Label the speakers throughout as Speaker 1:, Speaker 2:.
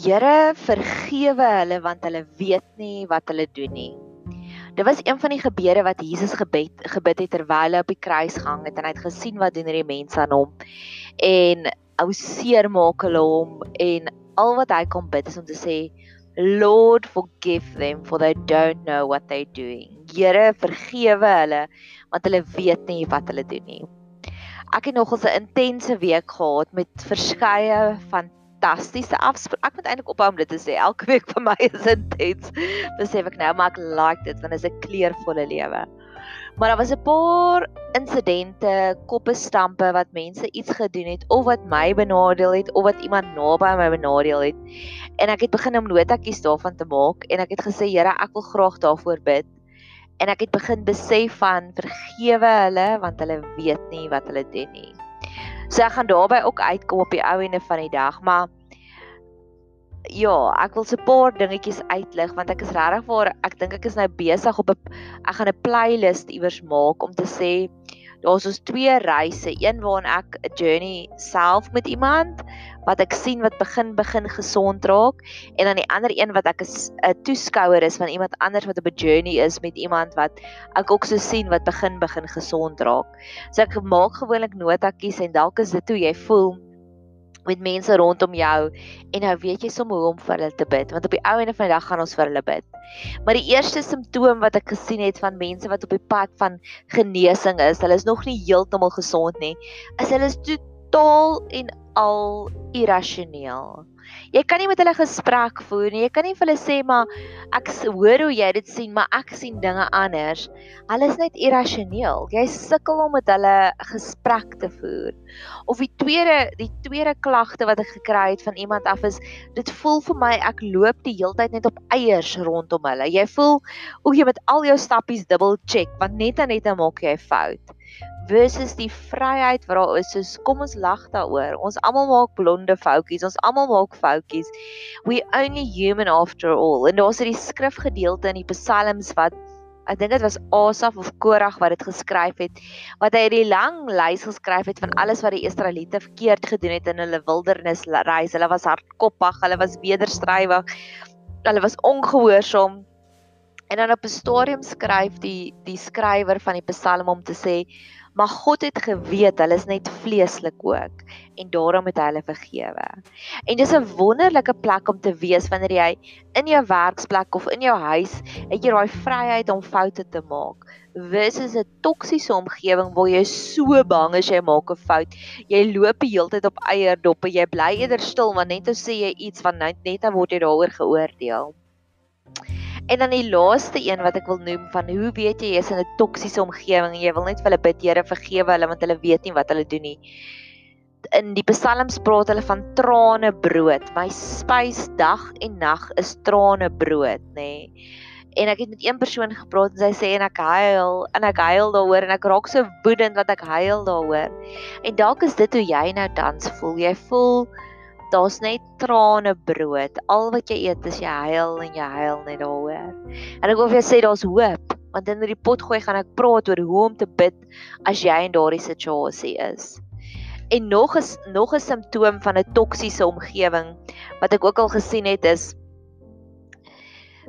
Speaker 1: Here vergewe hulle want hulle weet nie wat hulle doen nie. Dit was een van die gebede wat Jesus gebed gebid het terwyl hy op die kruis gehang het en hy het gesien wat doen hierdie mense aan hom en ou seer maak hulle hom en al wat hy kon bid is om te sê Lord forgive them for they don't know what they're doing. Here vergewe hulle want hulle weet nie wat hulle doen nie. Ek het nog 'n intense week gehad met verskeie van fantastiese afspraak. Ek moet eintlik ophou om dit te sê. Elke week vir my is intens. Besef ek nou, maar ek like dit want dit is 'n kleurvolle lewe. Maar daar was 'n paar insidente, koppe stampe wat mense iets gedoen het of wat my benadeel het of wat iemand naby my benadeel het. En ek het begin om notakies daarvan te maak en ek het gesê, Here, ek wil graag daarvoor bid. En ek het begin besef van vergewe hulle want hulle weet nie wat hulle doen nie. So ek gaan daarby ook uitkom op die ou ende van die dag, maar ja, ek wil 'n paar dingetjies uitlig want ek is regtig waar ek dink ek is nou besig op 'n ek gaan 'n playlist iewers maak om te sê daar's ons twee reise, een waarin ek 'n journey self met iemand wat ek sien wat begin begin gesond raak en dan die ander een wat ek 'n toeskouer is van iemand anders wat op 'n journey is met iemand wat ek ook so sien wat begin begin gesond raak. So ek maak gewoonlik notakies en dalk is dit hoe jy voel met mense rondom jou en nou weet jy sommer hoe om vir hulle te bid want op die ou ene van die dag gaan ons vir hulle bid. Maar die eerste simptoom wat ek gesien het van mense wat op die pad van genesing is, hulle is nog nie heeltemal gesond nie, is hulle is totaal en al irrasioneel. Jy kan nie met hulle gesprek voer nie. Jy kan nie vir hulle sê maar ek hoor hoe jy dit sien, maar ek sien dinge anders. Hulle is net irrasioneel. Jy sukkel om met hulle gesprek te voer. Of die tweede die tweede klagte wat ek gekry het van iemand af is dit voel vir my ek loop die heeltyd net op eiers rondom hulle. Jy voel hoe jy met al jou stappies dubbel check want net en net dan maak jy 'n fout versus die vryheid wat daar is. So kom ons lag daaroor. Ons almal maak blonde foutjies. Ons almal maak foutjies. We only human after all. En daar's hierdie skrifgedeelte in die Psalms wat ek dink dit was Asaf of Korag wat dit geskryf het wat hy hierdie lang lys geskryf het van alles wat die Israeliete verkeerd gedoen het in hulle wildernis reis. Hulle was hardkoppig, hulle was wederstrywig. Hulle was ongehoorsaam. En dan op 'n stadium skryf die die skrywer van die Psalm om te sê maar God het geweet hulle is net vleeslik ook en daarom het hy hulle vergewe. En dis 'n wonderlike plek om te wees wanneer jy in jou werksplek of in jou huis het jy daai vryheid om foute te maak. Versus 'n toksiese omgewing waar jy so bang is jy maak 'n fout. Jy loop die hele tyd op eierdoppe. Jy bly eerder stil want net as jy iets van net net dan word jy daaroor geoordeel. En dan die laaste een wat ek wil noem van hoe weet jy jy is in 'n toksiese omgewing en jy wil net vir hulle bid Here vergewe hulle want hulle weet nie wat hulle doen nie. In die Psalms praat hulle van trane brood. My spys dag en nag is trane brood, nê. Nee. En ek het met een persoon gepraat en sy sê en ek huil en ek huil daaroor en ek raak so woedend dat ek huil daaroor. En dalk is dit hoe jy nou tans voel. Jy voel daar's net trane brood. Al wat jy eet is jy huil en jy huil net daaroor. En ek wil vir jou sê daar's hoop, want in hierdie pot gooi gaan ek praat oor hoe om te bid as jy in daardie situasie is. En nog is nog 'n simptoom van 'n toksiese omgewing wat ek ook al gesien het is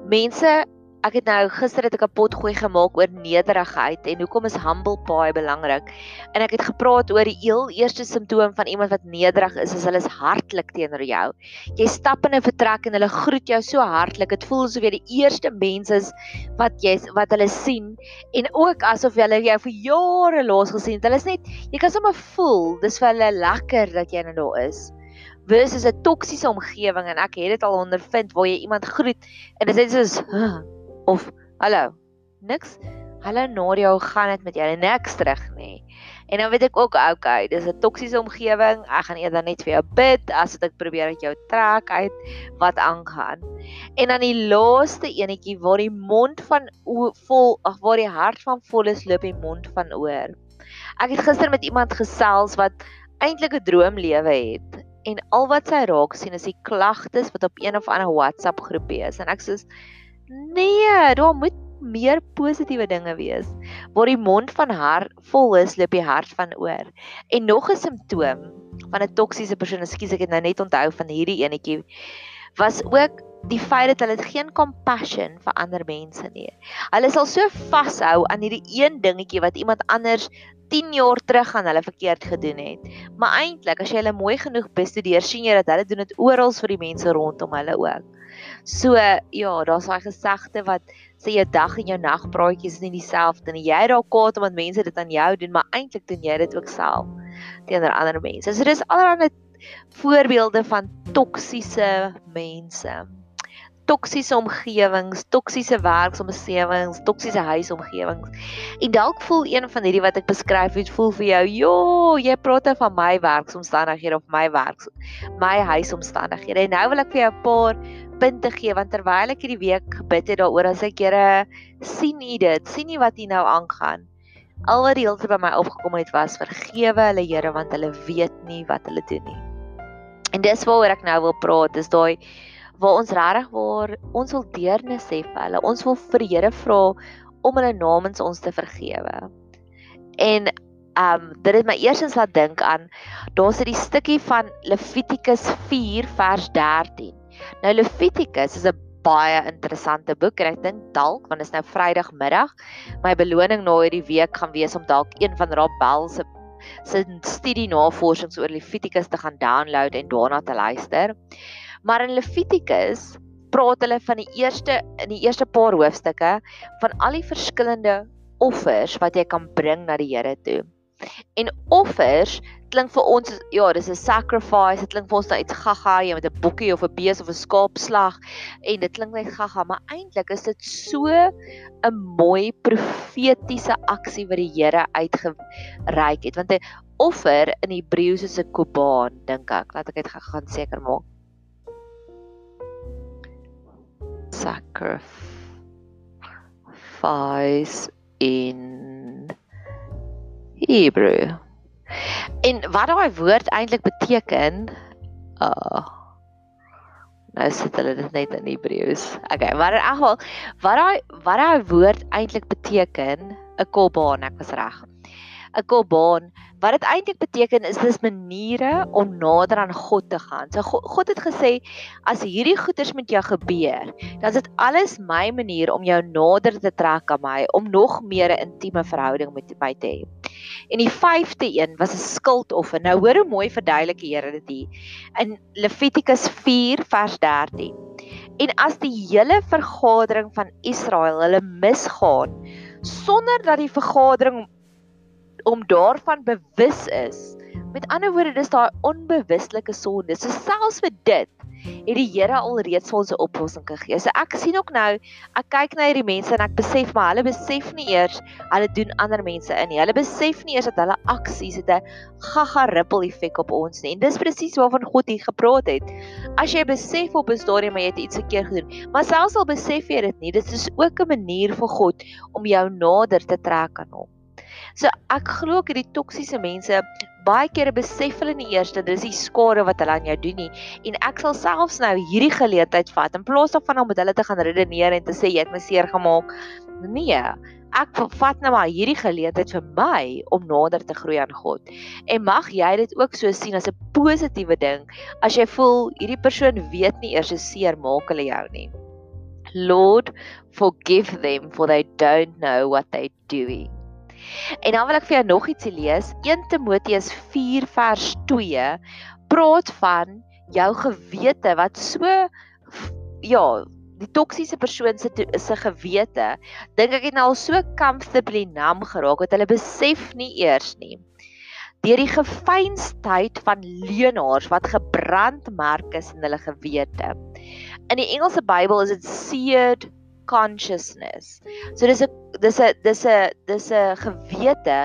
Speaker 1: mense Ek het nou gister het ek 'n pot gooi gemaak oor nederigheid en hoekom is humble pie belangrik. En ek het gepraat oor die heel eerste simptoom van iemand wat nederig is, is hulle is hartlik teenoor jou. Jy stap in 'n vertrek en hulle groet jou so hartlik. Dit voel asof jy die eerste mens is wat jy wat hulle sien en ook asof hulle jou vir jare laas gesien het. Hulle is net jy kan sommer voel, dis vir hulle lekker dat jy nou daar is versus 'n toksiese omgewing en ek het dit al ondervind waar jy iemand groet en dit is soos huh, of hallo niks? Hallo Nadia hoe gaan dit met jou niks terug nie. En dan weet ek ook okay dis 'n toksiese omgewing ek gaan eerder net vir jou bid as wat ek probeer uit jou trek uit wat aangaan. En dan die laaste enetjie waar die mond van vol ag waar die hart van vol is loop die mond van oor. Ek het gister met iemand gesels wat eintlik 'n droomlewe het en al wat sy raak sien is die klagtes wat op een of ander WhatsApp groepie is. En ek sê Nee, daar moet meer positiewe dinge wees. Waar die mond van haar vol is, loop die hart van oor. En nog 'n simptoom van 'n toksiese persoon, ekskuus ek het nou net onthou van hierdie enetjie was ook die feit dat hulle geen compassion vir ander mense nie. Hulle sal so vashou aan hierdie een dingetjie wat iemand anders 10 jaar terug aan hulle verkeerd gedoen het. Maar eintlik as jy hulle mooi genoeg bestudeer, sien jy dat hulle doen dit oral vir die mense rondom hulle ook. So ja, daar's daai gesegde wat sê jou dag en jou nag praatjies is nie dieselfde nie. Jy raak kwaad omdat mense dit aan jou doen, maar eintlik doen jy dit ook self teenoor ander mense. So dis allerlei voorbeelde van toksiese mense toksiese omgewings, toksiese werksomgewings, toksiese huisomgewings. En dalk voel een van hierdie wat ek beskryf het, voel vir jou, "Jo, jy praat dan van my werksomstandighede of my werk my huisomstandighede." En nou wil ek vir jou 'n paar punte gee want terwyl ek hierdie week gebid het daaroor, as ek Here sien U dit, sien U wat U nou aangaan. Al wat die hele tyd by my opgekom het was vergewe hulle Here want hulle weet nie wat hulle doen nie. En dis waaroor ek nou wil praat, is daai waar ons regtig waar ons wil deernis hê vir hulle. Ons wil vir die Here vra om hulle namens ons te vergewe. En ehm um, dit het my eersins laat dink aan daar's 'n stukkie van Levitikus 4 vers 13. Nou Levitikus is 'n baie interessante boek en ek dink dalk want dit is nou Vrydagmiddag my beloning na hierdie week gaan wees om dalk een van Rabel se se studie navorsings oor Levitikus te gaan download en daarna te luister. Maar in Levitikus praat hulle van die eerste in die eerste paar hoofstukke van al die verskillende offers wat jy kan bring na die Here toe. En offers klink vir ons ja, dis 'n sacrifice, dit klink vir ons nou iets gaga, jy met 'n bokkie of 'n bees of 'n skaap slag en dit klink net gaga, maar eintlik is dit so 'n mooi profetiese aksie wat die Here uitgereik het, want 'n offer in Hebreëus is 'n korban, dink ek. Laat ek dit gaan seker maak. Sacrifice in Hebrew. En wat daai woord eintlik beteken, uh nou sit hulle dit net in Hebreëus. Okay, maar in elk geval wat daai wat daai woord eintlik beteken, 'n kolbaan, ek was reg. 'n Kolbaan Wat dit eintlik beteken is dis maniere om nader aan God te gaan. So God, God het gesê as hierdie goeders met jou gebeur, dan is dit alles my manier om jou nader te trek aan my, om nog meer 'n intieme verhouding met my te hê. En die 5de een was 'n skuldoffer. Nou hoor hoe mooi verduidelik die Here dit hier in Levitikus 4 vers 13. En as die hele vergadering van Israel hulle misgaan sonder dat die vergadering om daarvan bewus is. Met ander woorde, dis daai onbewuslike sonde. So selfs vir dit het die Here al reeds vir ons 'n oplossing gegee. So ek sien ook nou, ek kyk na hierdie mense en ek besef maar hulle besef nie eers hulle doen ander mense in nie. Hulle besef nie eers dat hulle aksies het 'n gaga ripple effek op ons nie. En dis presies waarvan God hier gepraat het. As jy besef op 'n stadium maar jy het iets verkeerd gedoen, maar selfs al besef jy dit nie, dit is ook 'n manier vir God om jou nader te trek aan hom. So ek glo ek hierdie toksiese mense baie kere besef hulle nie eers dat dis die skade wat hulle aan jou doen nie en ek sal selfs nou hierdie geleentheid vat in plaas daarvan om met hulle te gaan redeneer en te sê jy het my seer gemaak. Nee, ek vat nou maar hierdie geleentheid vir my om nader te groei aan God. En mag jy dit ook so sien as 'n positiewe ding as jy voel hierdie persoon weet nie eers hoe seer maak hulle jou nie. Lord, forgive them for they don't know what they're doing. En dan wil ek vir jou nog ietsie lees. 1 Timoteus 4 vers 2 praat van jou gewete wat so ja, die toksiese persoon se se gewete dink ek het nou al so comfortably numb geraak dat hulle besef nie eers nie. Deur die gefeinstheid van leenaars wat gebrandmerk is in hulle gewete. In die Engelse Bybel is dit seared consciousness. So dis 'n dis 'n dis 'n dis 'n gewete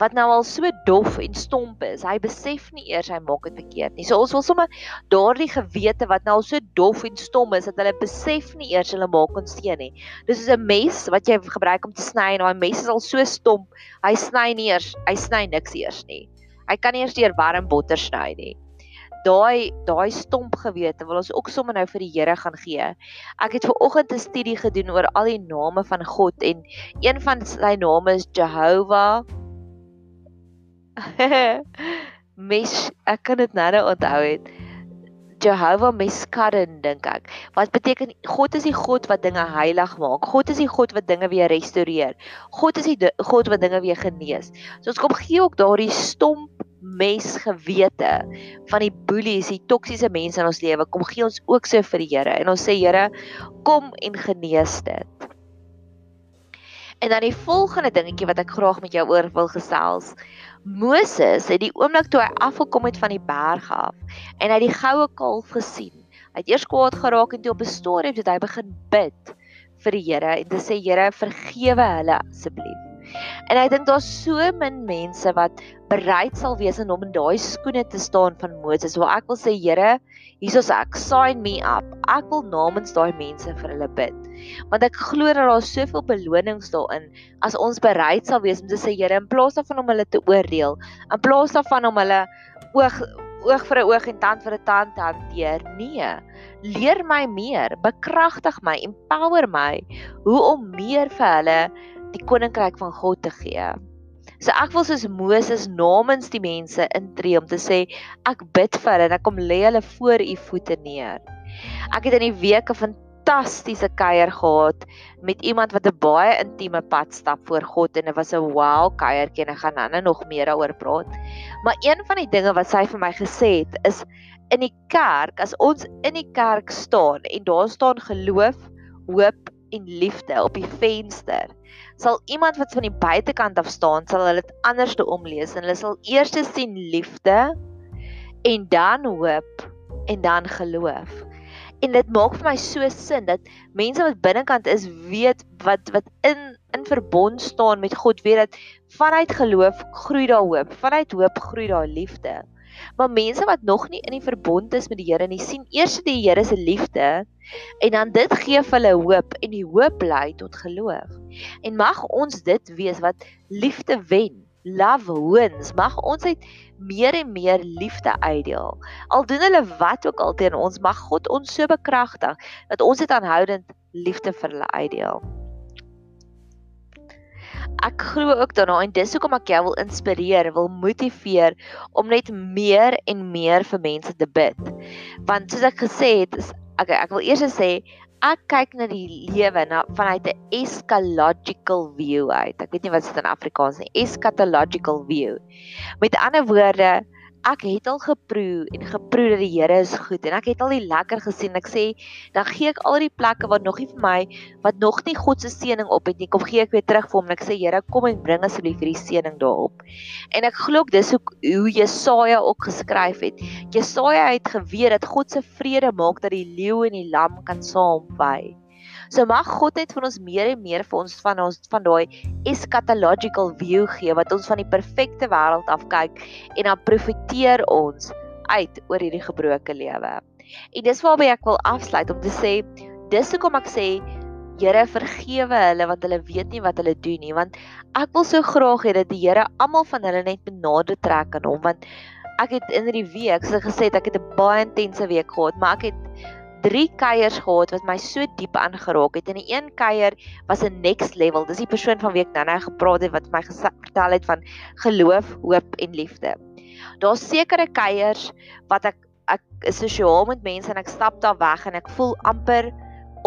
Speaker 1: wat nou al so dof en stomp is. Hy besef nie eers hy maak dit verkeerd nie. So ons wil sommer daardie gewete wat nou al so dof en stom is dat hulle besef nie eers hulle maak ons seën nie. Dis soos 'n mes wat jy gebruik om te sny en daai mes is al so stomp. Hy sny nie eers, hy sny niks eers nie. Hy kan nie eers deur warm botter sny nie daai daai stomp gewete wil ons ook sommer nou vir die Here gaan gee. Ek het ver oggend 'n studie gedoen oor al die name van God en een van sy name is Jehovah. Mes ek kan dit nou onthou het. Jehovah Meskadden dink ek. Wat beteken God is die God wat dinge heilig maak. God is die God wat dinge weer restoreer. God is die God wat dinge weer genees. So ons kom gee ook daardie stomp mes gewete van die boelies, die toksiese mense in ons lewe. Kom gee ons ook so vir die Here en ons sê Here, kom en genees dit. En dan die volgende dingetjie wat ek graag met jou oor wil gesels. Moses het die oomblik toe hy afgekom het van die berg af en hy die goue kalf gesien. Hy het eers kwaad geraak en toe op 'n stadium het hy begin bid vir die Here en te sê Here vergewe hulle asseblief. En ek dink daar's so min mense wat bereid sal wees om in daai skoene te staan van Moses. Waar ek wil sê, Here, hiersoos ek, sign me up. Ek wil namens daai mense vir hulle bid. Want ek glo dat daar soveel belonings daarin as ons bereid sal wees om te sê, Here, in plaas daarvan om hulle te oordeel, in plaas daarvan om hulle oog oog vir 'n oog en tand vir 'n tand te hanteer. Nee. Leer my meer, bekragtig my, empower my hoe om meer vir hulle die koninkryk van God te gee. So ek wil soos Moses namens die mense intree om te sê ek bid vir hulle en ek kom lê hulle voor u voete neer. Ek het in die week 'n fantastiese kuier gehad met iemand wat 'n baie intieme pad stap voor God en dit was 'n wow kuiertjie en ek gaan nou nog meer daaroor praat. Maar een van die dinge wat sy vir my gesê het is in die kerk as ons in die kerk staan en daar staan geloof, hoop en liefde op die venster sal iemand wat van die buitekant af staan, sal hulle dit anders te omlees en hulle sal eers sien liefde en dan hoop en dan geloof. En dit maak vir my so sin dat mense wat binnekant is weet wat wat in in verbond staan met God weet dat vanuit geloof groei daar hoop, vanuit hoop groei daar liefde. Maar mense wat nog nie in die verbond is met die Here nie, sien eers die Here se liefde en dan dit gee vir hulle hoop en die hoop lei tot geloof. En mag ons dit wees wat liefde wen. Love wins. Mag ons uit meer en meer liefde uitdeel. Al doen hulle wat ook al teen ons, mag God ons so bekragtig dat ons dit aanhoudend liefde vir hulle uitdeel ek glo ook daarna en dis hoekom ek jou wil inspireer, wil motiveer om net meer en meer vir mense te bid. Want soos ek gesê het, is okay, ek wil eers sê ek kyk na die lewe na vanuit 'n eschatological view uit. Ek weet nie wat dit in Afrikaans is nie. Eschatological view. Met ander woorde, ek het al geproe en geproe dat die Here is goed en ek het al die lekker gesien. Ek sê dan gee ek al die plekke wat nog nie vir my wat nog nie God se seëning op het nie, kom gee ek weer terug vir hom en ek sê Here, kom en bring asseblief hierdie seëning daarop. En ek glo dis hoe, hoe Jesaja ook geskryf het. Jesaja het geweet dat God se vrede maak dat die leeu en die lam kan saamby. So mag God net vir ons meer en meer vir ons van ons van daai eschatological view gee wat ons van die perfekte wêreld af kyk en dan profeteer ons uit oor hierdie gebroke lewe. En dis waarby ek wil afsluit om te sê dis hoekom ek sê Here vergewe hulle want hulle weet nie wat hulle doen nie want ek wil so graag hê dat die Here almal van hulle net benade trek aan hom want ek het in hierdie week so gesê ek het 'n baie intense week gehad maar ek het drie kuiers gehad wat my so diep aangeraak het. En die een kuier was 'n next level. Dis die persoon van wie ek nou-nou gepraat het wat my vertel het van geloof, hoop en liefde. Daar's sekere kuiers wat ek ek is sosiaal met mense en ek stap daar weg en ek voel amper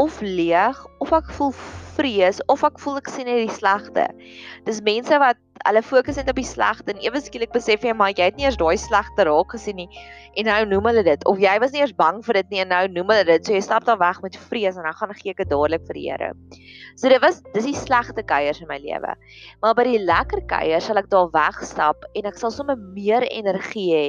Speaker 1: of leeg of ek voel vrees of ek voel ek sien net die slegte. Dis mense wat hulle fokus net op die slegte en ewe skielik besef jy maar jy het nie eers daai slegte raak gesien nie en nou noem hulle dit of jy was nie eers bang vir dit nie en nou noem hulle dit so jy stap daar weg met vrees en dan gaan gee ek dit dadelik vir die Here. So dit was dis die slegte kuiers in my lewe. Maar by die lekker kuiers sal ek daar wegstap en ek sal sommer meer energie hê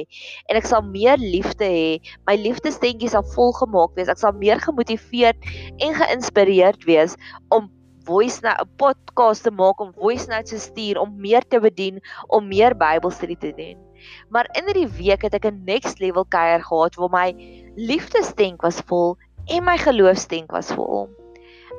Speaker 1: en ek sal meer liefde hê. My liefdesdentjies sal volgemaak wees. Ek sal meer gemotiveerd en geïnspireerd wees om voice note 'n podcast te maak om voice notes te stuur om meer te bedien om meer Bybelstudie te doen. Maar in hierdie week het ek 'n next level kuier gehad waar my liefdesdenk was vol en my geloofsdenk was vol.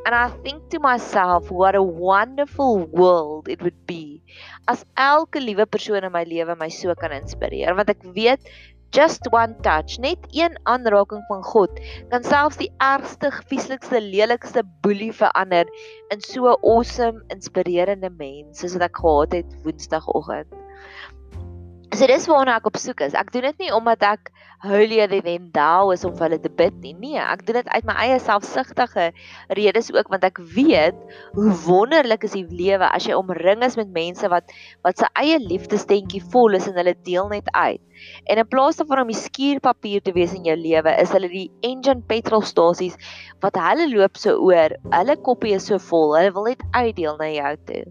Speaker 1: And I think to myself what a wonderful world it would be as elke liewe persoon in my lewe my so kan inspireer want ek weet just one touch, net een aanraking van God kan selfs die ergste, vieslikste, lelikste boelie verander in so 'n awesome, inspirerende mens soos wat ek gehad het Woensdagoggend. So dis waarna ek op soek is. Ek doen dit nie omdat ek holier than thou is om vir hulle te bid nie. Nee, ek doen dit uit my eie selfsugtige redes ook want ek weet hoe wonderlik is die lewe as jy omring is met mense wat wat se eie liefdestentjie vol is en hulle deel net uit. En in plaas daarvan om die skuurpapier te wees in jou lewe, is hulle die engine petrolstasies wat hulle loop so oor. Hulle koppie is so vol. Hulle wil net uitdeel na jou toe.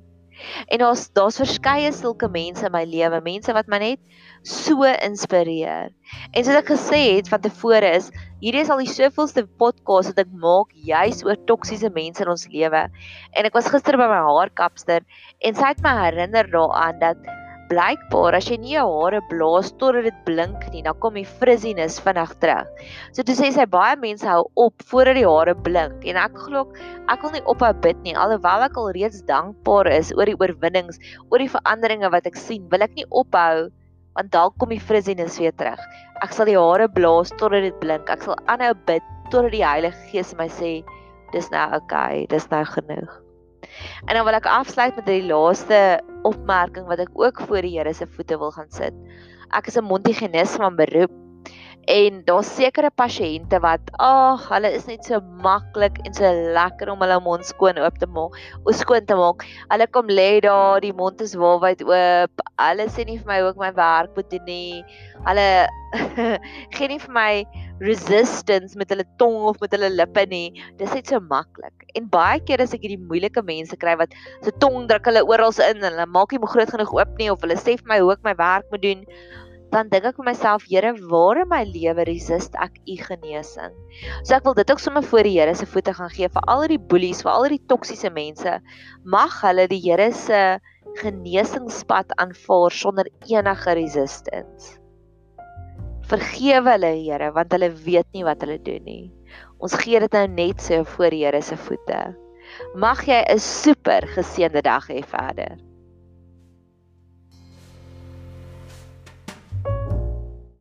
Speaker 1: En daar's daar's verskeie sulke mense in my lewe, mense wat my net so inspireer. En soos ek gesê het van tevore is hierdie is al die soveelste podcast wat ek maak juis oor toksiese mense in ons lewe. En ek was gister by my haarkapster en sy het my herinner daaraan dat blykbaar as jy nie jou hare blaas totdat dit blink nie, dan kom die frizziness vinnig terug. So toe sê sy baie mense hou op voordat die hare blink en ek glo ek wil nie ophou bid nie alhoewel ek al reeds dankbaar is oor die oorwinnings, oor die veranderinge wat ek sien, wil ek nie ophou want dalk kom die frizziness weer terug. Ek sal die hare blaas totdat dit blink. Ek sal aanhou bid totdat die Heilige Gees my sê dis nou oukei, okay, dis nou genoeg. En dan wil ek afsluit met die laaste opmerking wat ek ook voor die Here se voete wil gaan sit. Ek is 'n mondhygiënis van beroep en daar's sekere pasiënte wat ag, hulle is net so maklik en so lekker om hulle mond skoon oop te maak, o skoon te maak. Hulle kom lê daar, die mond is waalwyd oop. Hulle sê nie vir my ek my werk moet doen nie. Hulle gee nie vir my resistance met hulle tong of met hulle lippe nie. Dis net so maklik. En baie keer as ek hierdie moeilike mense kry wat se so tong druk hulle oral in en hulle maak nie mo groot genoeg oop nie of hulle sê vir my hoe ek my werk moet doen, dan dink ek vir myself, Here, waar in my lewe resist ek u genesing? So ek wil dit ook sommer voor die Here se voete gaan gee vir al die boelies, vir al die toksiese mense. Mag hulle die Here se genesingspad aanvaar sonder enige resistance. Vergewe hulle, Here, want hulle weet nie wat hulle doen nie. Ons gee dit nou net so voor die Here se voete. Mag jy 'n super geseënde dag hê verder.